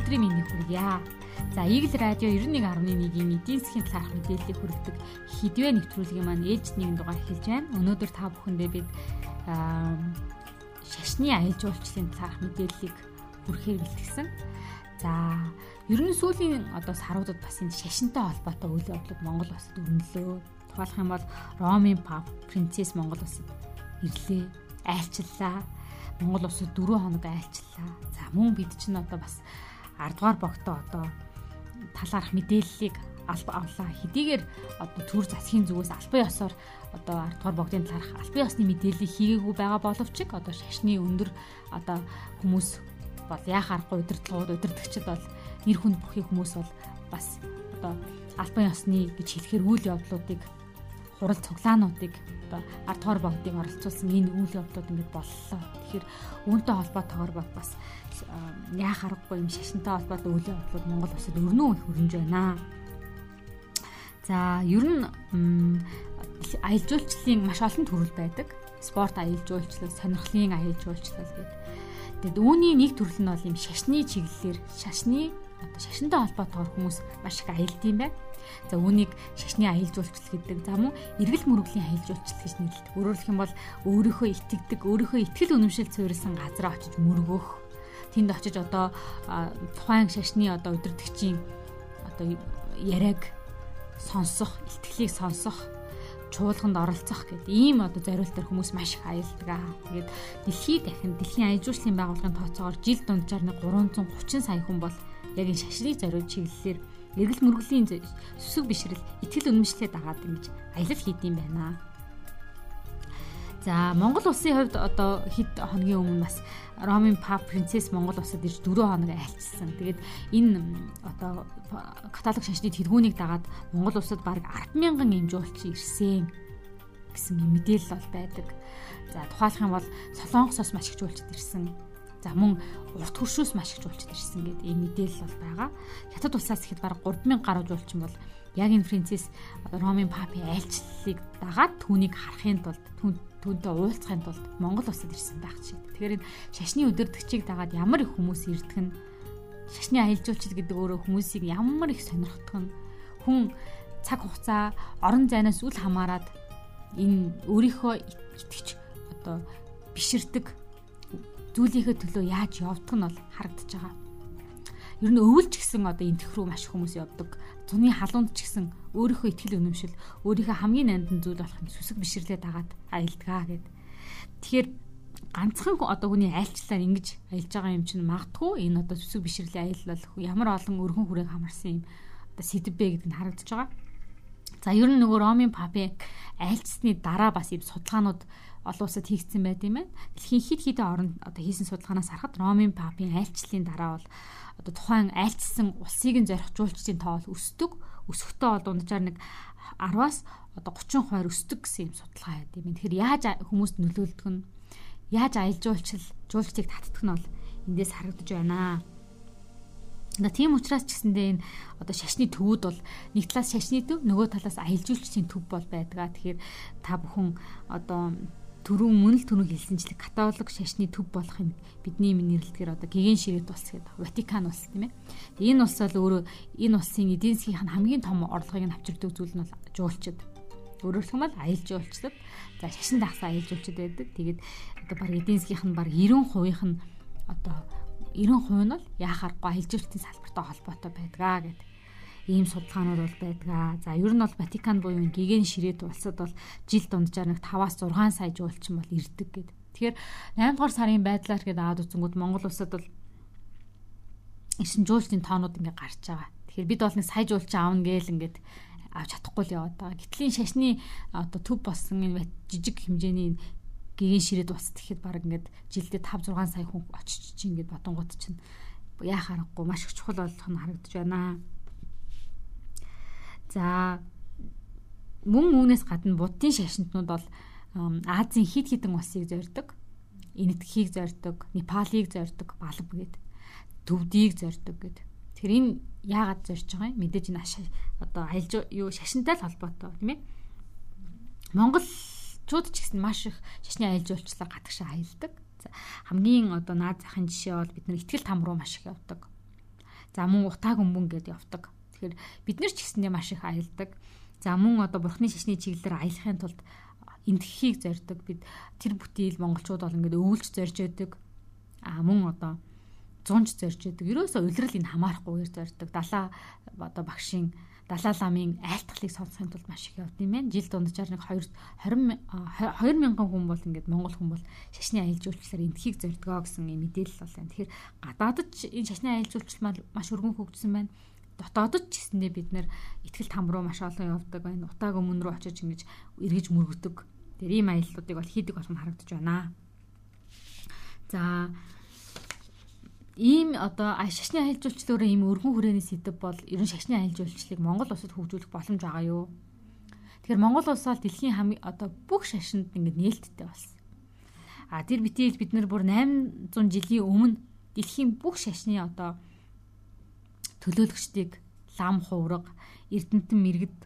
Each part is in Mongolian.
та бүхэндээ энэ өдрийн мэндийг хүргье. За Eagle Radio 91.1-ийн эдийн засгийн талаарх мэдээллийг хүргэдэг хідвэ нэвтрүүлгийн маань ээлжид нэгэн дугаар эхэлж байна. Өнөөдөр та бүхэндээ бид шашны аялал жуулчлалын талаарх мэдээллийг хүргэхээр бэлтгэсэн. За ер нь сүүлийн одоо саруудад бас энэ шашинтай холбоотой үйл явдлууд Монгол улсад өрнөлөө. Тухайлх юм бол Ромын пап принцесс Монгол улсад ирлээ, айлчлаа Монгол улсад 4 хоног айлчлаа. За мөн бид чинь одоо бас 10 дугаар богтоо одоо талаарх мэдээллийг авлаа. Хэдийгээр одоо төр засгийн зүгээс албан ёсоор одоо 10 дугаар богдын талаарх албан ёсны мэдээллийг хийгээгүй байгаа боловч одоо шашны өндөр одоо хүмүүс бол яах аргагүй удирдлагууд удирдагчид бол нэр хүнд бүхий хүмүүс бол бас одоо албан ёсны гэж хэлэхэр үйл явдлуудыг хурал цуглаануудыг одоо 10 дугаар богдыг оролцуулсан энэ үйл явдлууд ингээд боллоо. Тэгэхээр үүнтэй холбоотойгоор бас яах аргагүй юм шашинтай холбоотой үйл явдлууд Монгол улсад өрнөө их хөрөмж байна. За ер нь аялал жуулчлалын маш олон төрөл байдаг. Спорт аялал жуулчлал, сонирхлын аялал жуулчлал гэдэг. Тэгэд үүний нэг төрөл нь бол юм шашны чиглэлээр шашны одоо шашинтай холбоотойгоор хүмүүс маш их аялд юм байна. За үүнийг шашны аялал жуулчлал гэдэг. За мөн эргэл мөрөглийн аялал жуулчлал гэж нэрлэдэг. Өөрөөр хэлэх юм бол өөрийнхөө итгэдэг, өөрийнхөө итгэл үнэмшил суурилсан газараа очиж мөргөх. Тэнд очиж одоо тухайн шашны одоо удирдгчийн одоо яриаг сонсох, итгэлийг сонсох чуулганд оролцох гэдэг ийм одоо зориултаар хүмүүс маш их аялдаг аа. Тэгээд дэлхийд дахин дэлхийн аян жуулчлалын байгууллагын тооцоогоор жил дунджаар нэг 330 сая хүн бол яг энэ шашныг зориулж чиглэлээр эргэл мөргөлийн сүсэг бишрэл итгэл үнэмшлээ дагаад ингэж аялал хийдэм байна. За Монгол улсын хувьд одоо хэд хоногийн өмнө бас Ромын пап принцесс Монгол улсад ирж 4 хоног айлчсан. Тэгээд энэ одоо католик шашны тэргүүнийг дагаад Монгол улсад бараг 100000 эмжүүлч ирсэн гэсэн мэдээлэл бол байдаг. За тухайлах юм бол Солонгосоос маш их жуулчд ирсэн За мөн урт хөршөөс маш их жуулчд ирсэн гэдэг ийм мэдээлэл бол байгаа. Хятад улсаас ихэд бараг 3000 гаруй жуулчин бол яг энэ принцесс Ромын папи айлчлалыг дагаад түүнийг харахын тулд түүнтэй уулзахын тулд Монгол улсад ирсэн байх чинь. Тэгэхээр энэ шашны өдөртөгчийг дагаад ямар их хүмүүс ирдэг нь шашны аялал жуулчид гэдэг өөрөө хүмүүсийг ямар их сонирхдог нь хүн цаг хугацаа орон зайнаас үл хамааран энэ өөрийнхөө итгэж одоо биширдэг зүйлийнхээ төлөө яаж явдаг нь бол харагдаж байгаа. Ер нь өвөлч гэсэн одоо энтэх рүү маш хүмүүс явдаг. Зуны халуунд ч гэсэн өөрийнхөө ихтгэл өнөмшил, өөрийнхөө хамгийн нандин зүйл болох юм сүсэг бишрлээ дагаад аялдгаа гэд. Тэгэхээр ганцхан одоо хүний айлчлаар ингэж аялж байгаа юм чинь магтгүй энэ одоо сүсэг бишрэлийн аялал бол ямар олон өргөн хүрээг хамарсан юм одоо сэдв бэ гэдэг нь харагдаж байгаа. За ер нь нөгөө Ромын папи айлцсны дараа бас ийм судалгаанууд олон улсад хийгдсэн байт юм байна. Дэлхийн хид хидэн оронд одоо хийсэн судалгаанаас харахад Ромын папын айлчлалын дараа бол одоо тухайн айлчсан улсыг нь зорих жуулчдын тоо бол өсдөг. Өсөхдөө бол дунджаар нэг 10-аас одоо 30% өсдөг гэсэн юм судалгаа байд юм. Тэгэхээр яаж хүмүүст нөлөөлдөг нь яаж аялал жуулчил жуулчдыг татдаг нь бол эндээс харагдаж байна. Тэгээ тийм учраас ч гэсэндээ энэ одоо шашны төвүүд бол нэг талаас шашны төв нөгөө талаас аялал жуулчдын төв бол байдгаа. Тэгэхээр та бүхэн одоо түрүүн мөн л түрүү хэлсэнчлэг католик шашны төв болох юм бидний нэрлэлтгээр одоо гэгэн ширэт улс гэдэг Ватикан улс тийм ээ. Энэ улс бол өөрөө энэ улсын эдийн засгийн хамгийн том орлогыг нь авчирдаг зүйл нь бол жуулчд. Өөрөөр хэлбэл аялал жуулчлал за шашин дагсаа аялал жуулчд байдаг. Тэгээд одоо баг эдийн засгийнх нь баг 90% нь одоо 90% нь бол яхааргүй аялал жуулчлалын салбартай холбоотой байдгаа гэдэг ийм судалгаанууд бол байдгаа. За ер нь бол Ватикан буюу гигэн ширээд улсад бол жил дунджаар нэг 5-аас 6 сая жуулчин бол ирдэг гэд. Тэгэхээр 8 дугаар сарын байдлаар гээд аваад үзэнгүүт Монгол улсад бол ирсэн жуулчдын тоонууд ингээ гарч байгаа. Тэгэхээр бид бол нэг сая жуулчин аавна гээл ингээд авч чадахгүй л яваад байгаа. Гитлийн шашны одоо төв болсон энэ жижиг хэмжээний гэгэн ширээд ус тэгэхэд баг ингээд жилдээ 5 6 сая хүн очиж чинь ингээд бодонгууд чинь яах аргагүй маш их чухал болох нь харагдаж байна. За мөн үүнээс гадна буддын шашинтнууд бол Азийн хид хідэн улсыг зорддог. Энэтхийг зорддог, Непалыг зорддог, Балб гэд. Төвдийг зорддог гэд. Тэр энэ яагаад зорж байгаа юм? Мэдээж энэ одоо айлж юу шашинтай л холбоотой тийм ээ. Монголчууд ч гэсэн маш их шашны айлж уулчлаа гадагшаа аялдаг. хамгийн одоо наад захын жишээ бол бид нар ихтгэл там руу маш их явдаг. За мөн утаа гүмбүн гэдээ явдаг. Тэгэхээр бид нар ч гэсэндээ маш их аялдаг. За мөн одоо бурхны шашны чиглэлээр аялахын тулд эндхийг зорддог. Бид тэр бүтээл монголчууд бол ингээд өвөлж зорж яадаг. А мөн одоо зунж зорж яадаг. Ерөөсөө улирал энэ хамаарахгүйгээр зорддог. Далаа одоо багшийн Далай ламын айлтгалыг сонсохын тулд маш их явд юм байна. Жил дунджаар нэг 2 20 2000 хүн бол ингээд Монгол хүн бол шашны аялал жуулчлалаар эндхийг зордгоо гэсэн юм мэдээлэл бол байна. Тэгэхээр гадаадд энэ шашны аялал жуулчлал маш өргөн хөгжсөн байна. Дотоодд ч гэсэндээ бид нэр ихтгэл там руу маш олон явдаг байна. Утааг өмнө рүү очиж ингэж эргэж мөргөдөг. Тэр ийм аяллуудыг бол хийдэг болох нь харагдаж байна. За ийм одоо шашны аялал жуулчлалаараа ийм өргөн хүрээний сэдв бол ер нь шашны аялал жуулчлалыг Монгол улсад хөгжүүлэх боломж байгаа юу? Тэгэхээр Монгол улс бол дэлхийн хамгийн одоо бүх шашинд ингээд нээлттэй болсон. А тэр битэл бид нар бүр 800 жилийн өмнө дэлхийн бүх шашны одоо төлөөлөгчдийг лам хувраг, Эрдэнтэн мэрэгд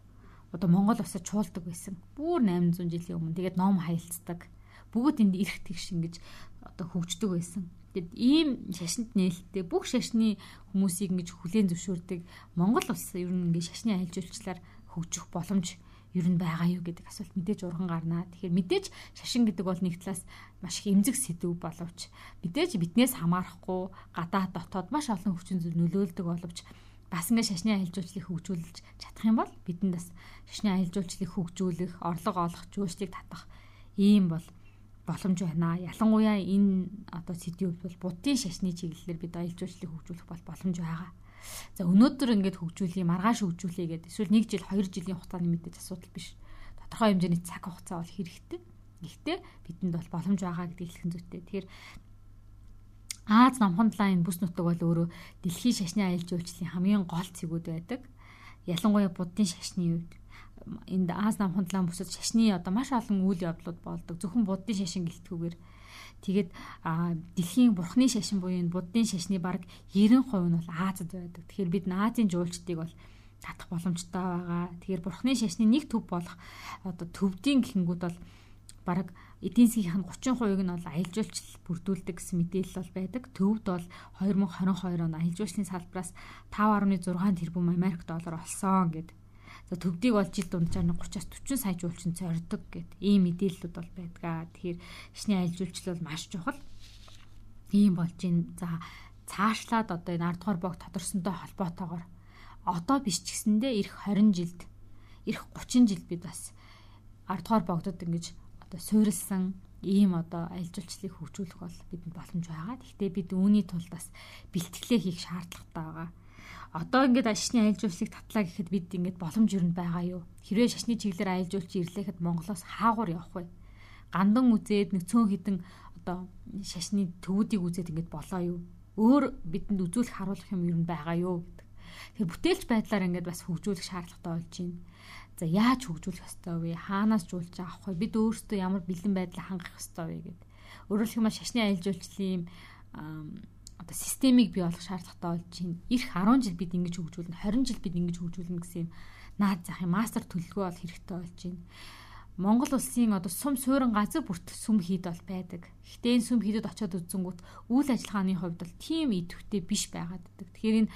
одоо Монгол улсад чуулдаг байсан. Бүр 800 жилийн өмнө тэгээд ном хаялцдаг. Бүгд энд эрх тэгш ингэж одоо хөгждөг байсан. Тэгэд ийм шашинд нээлттэй бүх шашны хүмүүсийг ингэж хүлээн зөвшөөрдөг Монгол улс ер нь ингэ шашны айлжуулчлаар хөгжих боломж ер нь байгаа юу гэдэг асуулт мэдээж урган гарнаа. Тэгэхээр мэдээж шашин гэдэг бол нэг талаас маш их эмзэг сэдв боловч мэдээж биднээс хамаарахгүй гадаа дотоод маш олон хүчин зүйл нөлөөлдөг боловч бас ингэ шашны аялжуулчлалыг хөгжүүлж чадах юм бол бидэнд бас шашны аялжуулчлалыг хөгжүүлэх, орлого олох, жөөслийг татах ийм бол боломж байна. Ялангуяа энэ одоо сэдвүүд бол буддын шашны чиглэлээр бид аялал жуулчлалыг хөгжүүлэх бол боломж байгаа. За өнөөдөр ингээд хөгжүүлээ, маргааш хөгжүүлээ гэдэг эсвэл 1 жил, 2 жилийн хугацааны мэдээж асуудал биш. Тодорхой хэмжээний цаг хугацаа бол хэрэгтэй. Гэхдээ бидэнд бол боломж байгаа гэдгийг хэлхэн зүйтэй. Тэгэхээр Аз номхон талаа энэ бүс нутаг бол өөрөө дэлхийн шашны аялал жуулчлалын хамгийн гол цэгүүд байдаг. Ялангуяа буддын шашны үед энд Аз нам хундлаан бүсэд шашны одоо маш олон үйл явдлууд болдог. Зөвхөн буддын шашин гэлтгүүгээр тэгээд дэлхийн бурхны шашин буюу энэ буддын шашны баг 90% нь бол Азад байдаг. Тэгэхээр бид Азийн жуулчдыг бол татах боломжтой байгаа. Тэгэхээр бурхны шашны нэг төв болох одоо төвдийн гихэнгүүд бол бараг эдийн засгийн 30% нь бол аялал жуулчлал бүрдүүлдэг гэсэн мэдээлэл бол байдаг. Төвд бол 2022 он аялал жуулчлалын салбараас 5.6 тэрбум Америк доллар олсон гэдэг За төвдийг бол жил дунджаар 30-аас 40 сая жуулчин зорддог гэд ийм мэдээллүүд бол байдгаа. Тэгэхээр шний аялжуулчлал бол маш чухал. Ийм болж байна. За цаашлаад одоо энэ 10 дугаар бог тодорсонтой холбоотойгоор одоо биш ч гэсэндээ эх 20 жилд эх 30 жилд бид бас 10 дугаар богдод ингэж одоо суурилсан ийм одоо аялжуулчлалыг хөгжүүлэх бол бидэнд боломж байгаа. Гэхдээ бид үүний тулд бас бэлтгэлээ хийх шаардлагатай байгаа одоо ингээд шашны аялал жуулчлалыг татлаа гэхэд бид ингээд боломж юу байгаа юу? Хэрвээ шашны чиглэлээр аялал жуулч ирлээхэд Монголоос хаагур явах вэ? Гандан үзээд нэг цөөн хідэн одоо шашны төвүүдийг үзээд ингээд болоо юу? Өөр бидэнд үзүүлэх харуулах юм юу байгаа юу гэдэг. Тэгэхээр бүтээлч байдлаар ингээд бас хөгжүүлэх шаардлагатай болж байна. За яаж хөгжүүлэх ёстой вэ? Хаанаас жуулж авах вэ? Бид өөрсдөө ямар бэлэн байдлаа хангах ёстой вэ гэдэг. Өөрөөр хэлбэл шашны аялал жуулчлалын одоо системийг бий болгох шаардлагатай болж байна. Ирэх 10 жил бид ингэж хөгжүүлнэ, 20 жил бид ингэж хөгжүүлнэ гэсэн юм наад зах юм мастер төлөвлөгөө бол хэрэгтэй болж байна. Монгол улсын одоо сум суурин газар бүрт сүм хийд бол байдаг. Гэхдээ энэ сүм хийдэд очиод үзэнгүүт үйл ажиллагааны хувьд бол тийм идэвхтэй биш байгаад байдаг. Тэгэхээр энэ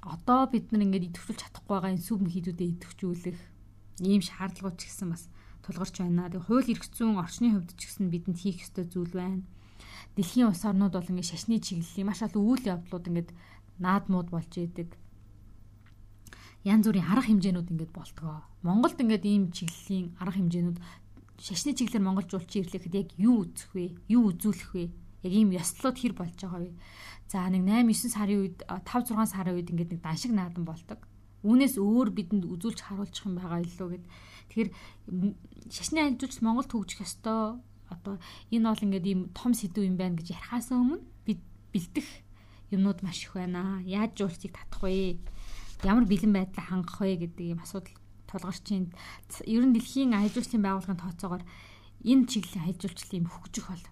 одоо бид нар ингээд идэвхжүүлж чадахгүй байгаа энэ сүм хийдүүдэд идэвхжүүлэх ийм шаардлагууд ч гэсэн бас тулгарч байна. Тэгээ хууль эрх зүйн орчны хувьд ч гэсэн бидэнд хийх ёстой зүйл байна дэлхийн улс орнууд бол ингээд шашны чиглэлийн маш олон үйл явдлууд ингээд наадмууд болж идэг. Янз бүрийн арга хэмжээнүүд ингээд болтгоо. Монголд ингээд ийм чиглэлийн арга хэмжээнүүд шашны чиглэлээр монгол жуулчин ирлэхэд яг юу үзэх вэ? Юу үзүүлэх вэ? Яг ийм ёслолууд хэр болж байгаа вэ? За нэг 8 9 сарын үед 5 6 сарын үед ингээд нэг даншиг наадам болдог. Үүнээс өөр бидэнд үзүүлж харуулчих юм байгаа илүү гэд. Тэгэхээр шашны ажилч Монголд хөгжих ёстой одоо энэ бол ингээд ийм том сэдв юм байна гэж ярихаас өмнө бид бэлдэх юмнууд маш их байна. Яаж жуулчдыг татах вэ? Ямар бэлэн байдлаа хангах вэ гэдэг ийм асуудал тулгарч байна. Ер нь дэлхийн аялал жуулчлалын байгууллагын тооцоогоор энэ чиглэлийн аялал жуулчлал юм хөгжих бол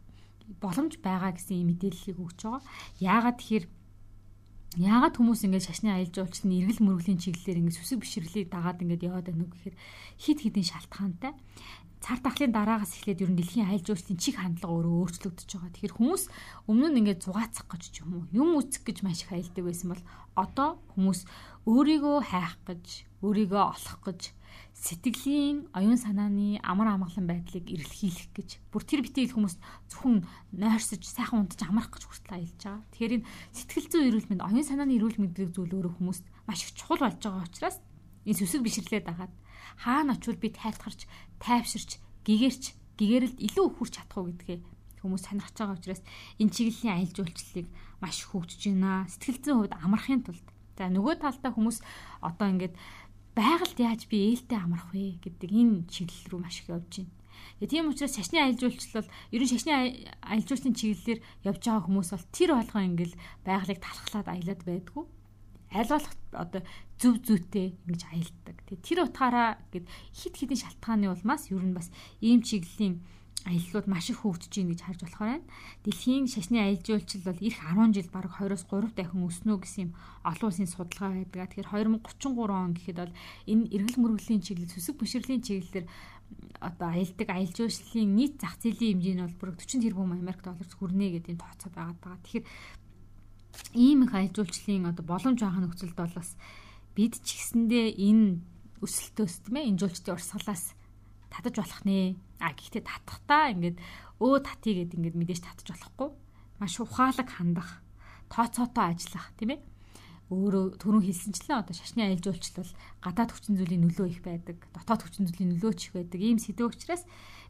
боломж байгаа гэсэн ийм мэдээллийг өгч байгаа. Яагаад тэгэхээр Яагаад хүмүүс ингэж шашны аялал жуулчлалын эргэл мөрөглийн чиглэлээр ингэж сүсэг бишрэглийг дагаад ингэж яваад байна уу гэхээр хид хідэн шалтгаантай цар тахлын дараагаас эхлээд ер нь дэлхийн аялал жуулчлалын чиг хандлага өөрөө өөрчлөгдөж байгаа. Тэгэхээр хүмүүс өмнө нь ингээд зугаацах гэж ч юм уу, юм үзэх гэж маш их аялдаг байсан бол одоо хүмүүс өөрийгөө хайх гэж, өөрийгөө олох гэж сэтгэлийн оюун санааны амар амгалан байдлыг эрэлхийлэх гэж бүр тэр битэл хүмүүс зөвхөн нойрсож сайхан унтаж амрах гэж хүртэл аялж байгаа. Тэгэхээр энэ сэтгэл зүйн эрүүл мэнд, оюун санааны эрүүл мэнд гэдэг зүйл өөрөө хүмүүст маш их чухал болж байгаа учраас энэ сүсэг бишрлээ дагаад хаана очивол би тайлтгарч, тайвширч, гэгэрч, гэгэрэлд илүү хүрч чадах уу гэдгээ хүмүүс сонирхож байгаа учраас энэ чиглэлийн аялал жуулчлалыг маш хөгжиж байна. Сэтгэл зүйн хувьд амрахын тулд. За нөгөө талдаа хүмүүс одоо ингээд байгальд яаж би ээлтэй амрах вэ гэдэг энэ чиглэл рүү маш их явж байна. Тэгээ тийм учраас шашны аялал жуулчлал ер нь шашны аялал жуулчлалын чиглэлээр явж байгаа хүмүүс бол тэр болгоо ингээл байгалыг талхлаад аялаад байдгүй. Аль болох одоо зөв зүйтэй ингэж аялдаг. Тэгээ тэр утгаараа гэд хит хитэн шалтгааны улмаас ер нь бас ийм чиглэлийн аяллууд маш их хөгжиж байна гэж харж болохоор байна. Дэлхийн шашны аялал жуулчлал бол эх 10 жил бараг 2-оос 3 дахин өснө гэсэн юм олон улсын судалгаа байдаг. Тэгэхээр 2033 он гэхэд бол энэ эргэл мөргөлийн чиглэл, сүсэг бишрэлийн чиглэлээр одоо аялдаг аялал жуулчлалын нийт зах зээлийн хэмжээ нь бол бүр 40 тэрбум Америк долларт хүрнэ гэдэг энэ тооцоо байгаа. Тэгэхээр ийм их аялал жуулчлалын одоо боломж байгаа нөхцөлд бол бас бид ч гэсэндээ энэ өсөлтөөс тийм ээ энэ жуулчдын урсгалаас татаж болох нэ А гэхдээ татахтаа ингээд өө татъя гэд ингээд мэдээж татаж болохгүй. Маш ухаалаг хандах, тооцоотой ажиллах тийм ээ. Өөрөө түрүүн хэлсэнчлэн одоо шашны аялал жуулчлал гадаад хүчин зүйлийн нөлөө их байдаг, дотоод хүчин зүйлийн нөлөө ч их байдаг. Ийм сэдв учраас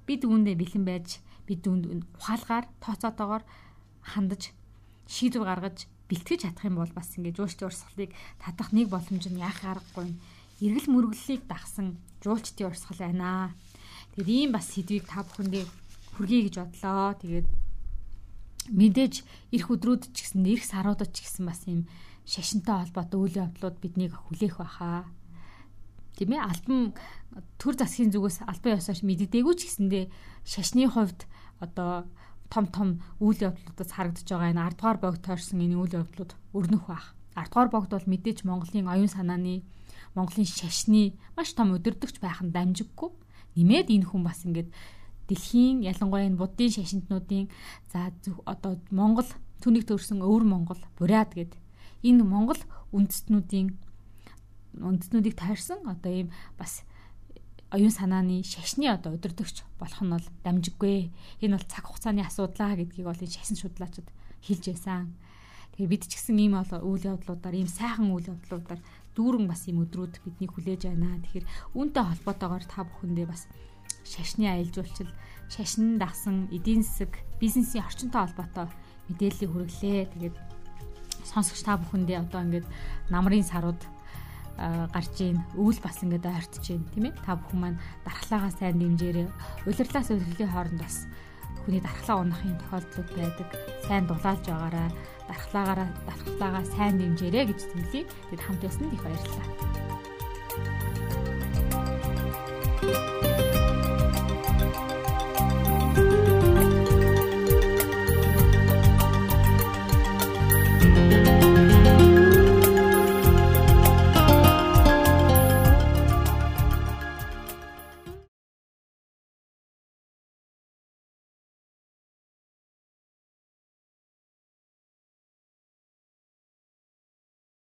бид үүндээ бэлэн байж, бид үүнд ухаалгаар, тооцоотойгоор хандаж, шийдвэр гаргаж бэлтгэж чадах юм бол бас ингээд жуулчдын урсгалыг татах нэг боломж нь яах аргагүй. Эргэл мөрөглөлийг дагсан жуулчдын урсгал байна. Тэгээд ийм бас сэдвийг та бүхэндээ хүргэе гэж бодлоо. Тэгээд мэдээж эрх өдрүүд ч гэсэн эрх саруудад ч гэсэн бас ийм шашинтай холбоотой үйл явдлууд биднийг хүлээх баха. Тийм ээ альбом төр засгийн зүгээс албан ёсооч мэддэггүй ч гэсэндээ шашны хувьд одоо том том үйл явдлуудаас харагдаж байгаа энэ 10 дугаар богд тойрсон энэ үйл явдлууд өрнөх бах. 10 дугаар богд бол мэдээж Монголын оюун санааны Монголын шашны маш том өдөрдөгч байх нь дамжиггүй нэмээд энэ хүн бас ингээд дэлхийн ялангуяа энэ буддын шашинтнуудын за одоо Монгол түүнийг төрсэн өвөр Монгол буряд гэд энэ Монгол үндэстнүүдийн үндэстнүүдийг тайрсан одоо ийм бас оюун санааны шашны одоо удирдахч болох нь бол дамжиггүй. Энэ бол цаг хугацааны асуудлаа гэдгийг бол энэ шашин шудлаачид хэлж байсан. Тэгээ бид ч гэсэн ийм үйл явдлуудаар ийм сайхан үйл явдлуудаар дүүрэн бас юм өдрүүд бидний хүлээж байна. Тэгэхээр үүнтэй холбоотойгоор та бүхэндээ бас шашны аялал жуулчил, шашин дагсан эдийн засаг, бизнесийн орчинтой холбоотой мэдээллийг хүргэлээ. Тэгээд сонсогч та бүхэндээ одоо ингээд намрын сарууд гарч ийн өвөл бас ингээд ойртож ийн тийм ээ та бүхэн маань дархлаагаа сайн дэмжээрэй удирлаас удирлын хооронд бас хүний дархлаа унахын тохиолдлууд байдаг сайн дулаалж байгаараа дархлаагаараа дархлаагаа сайн дэмжээрэй гэж зөвлөе. Бид хамт ясанд их баярлалаа.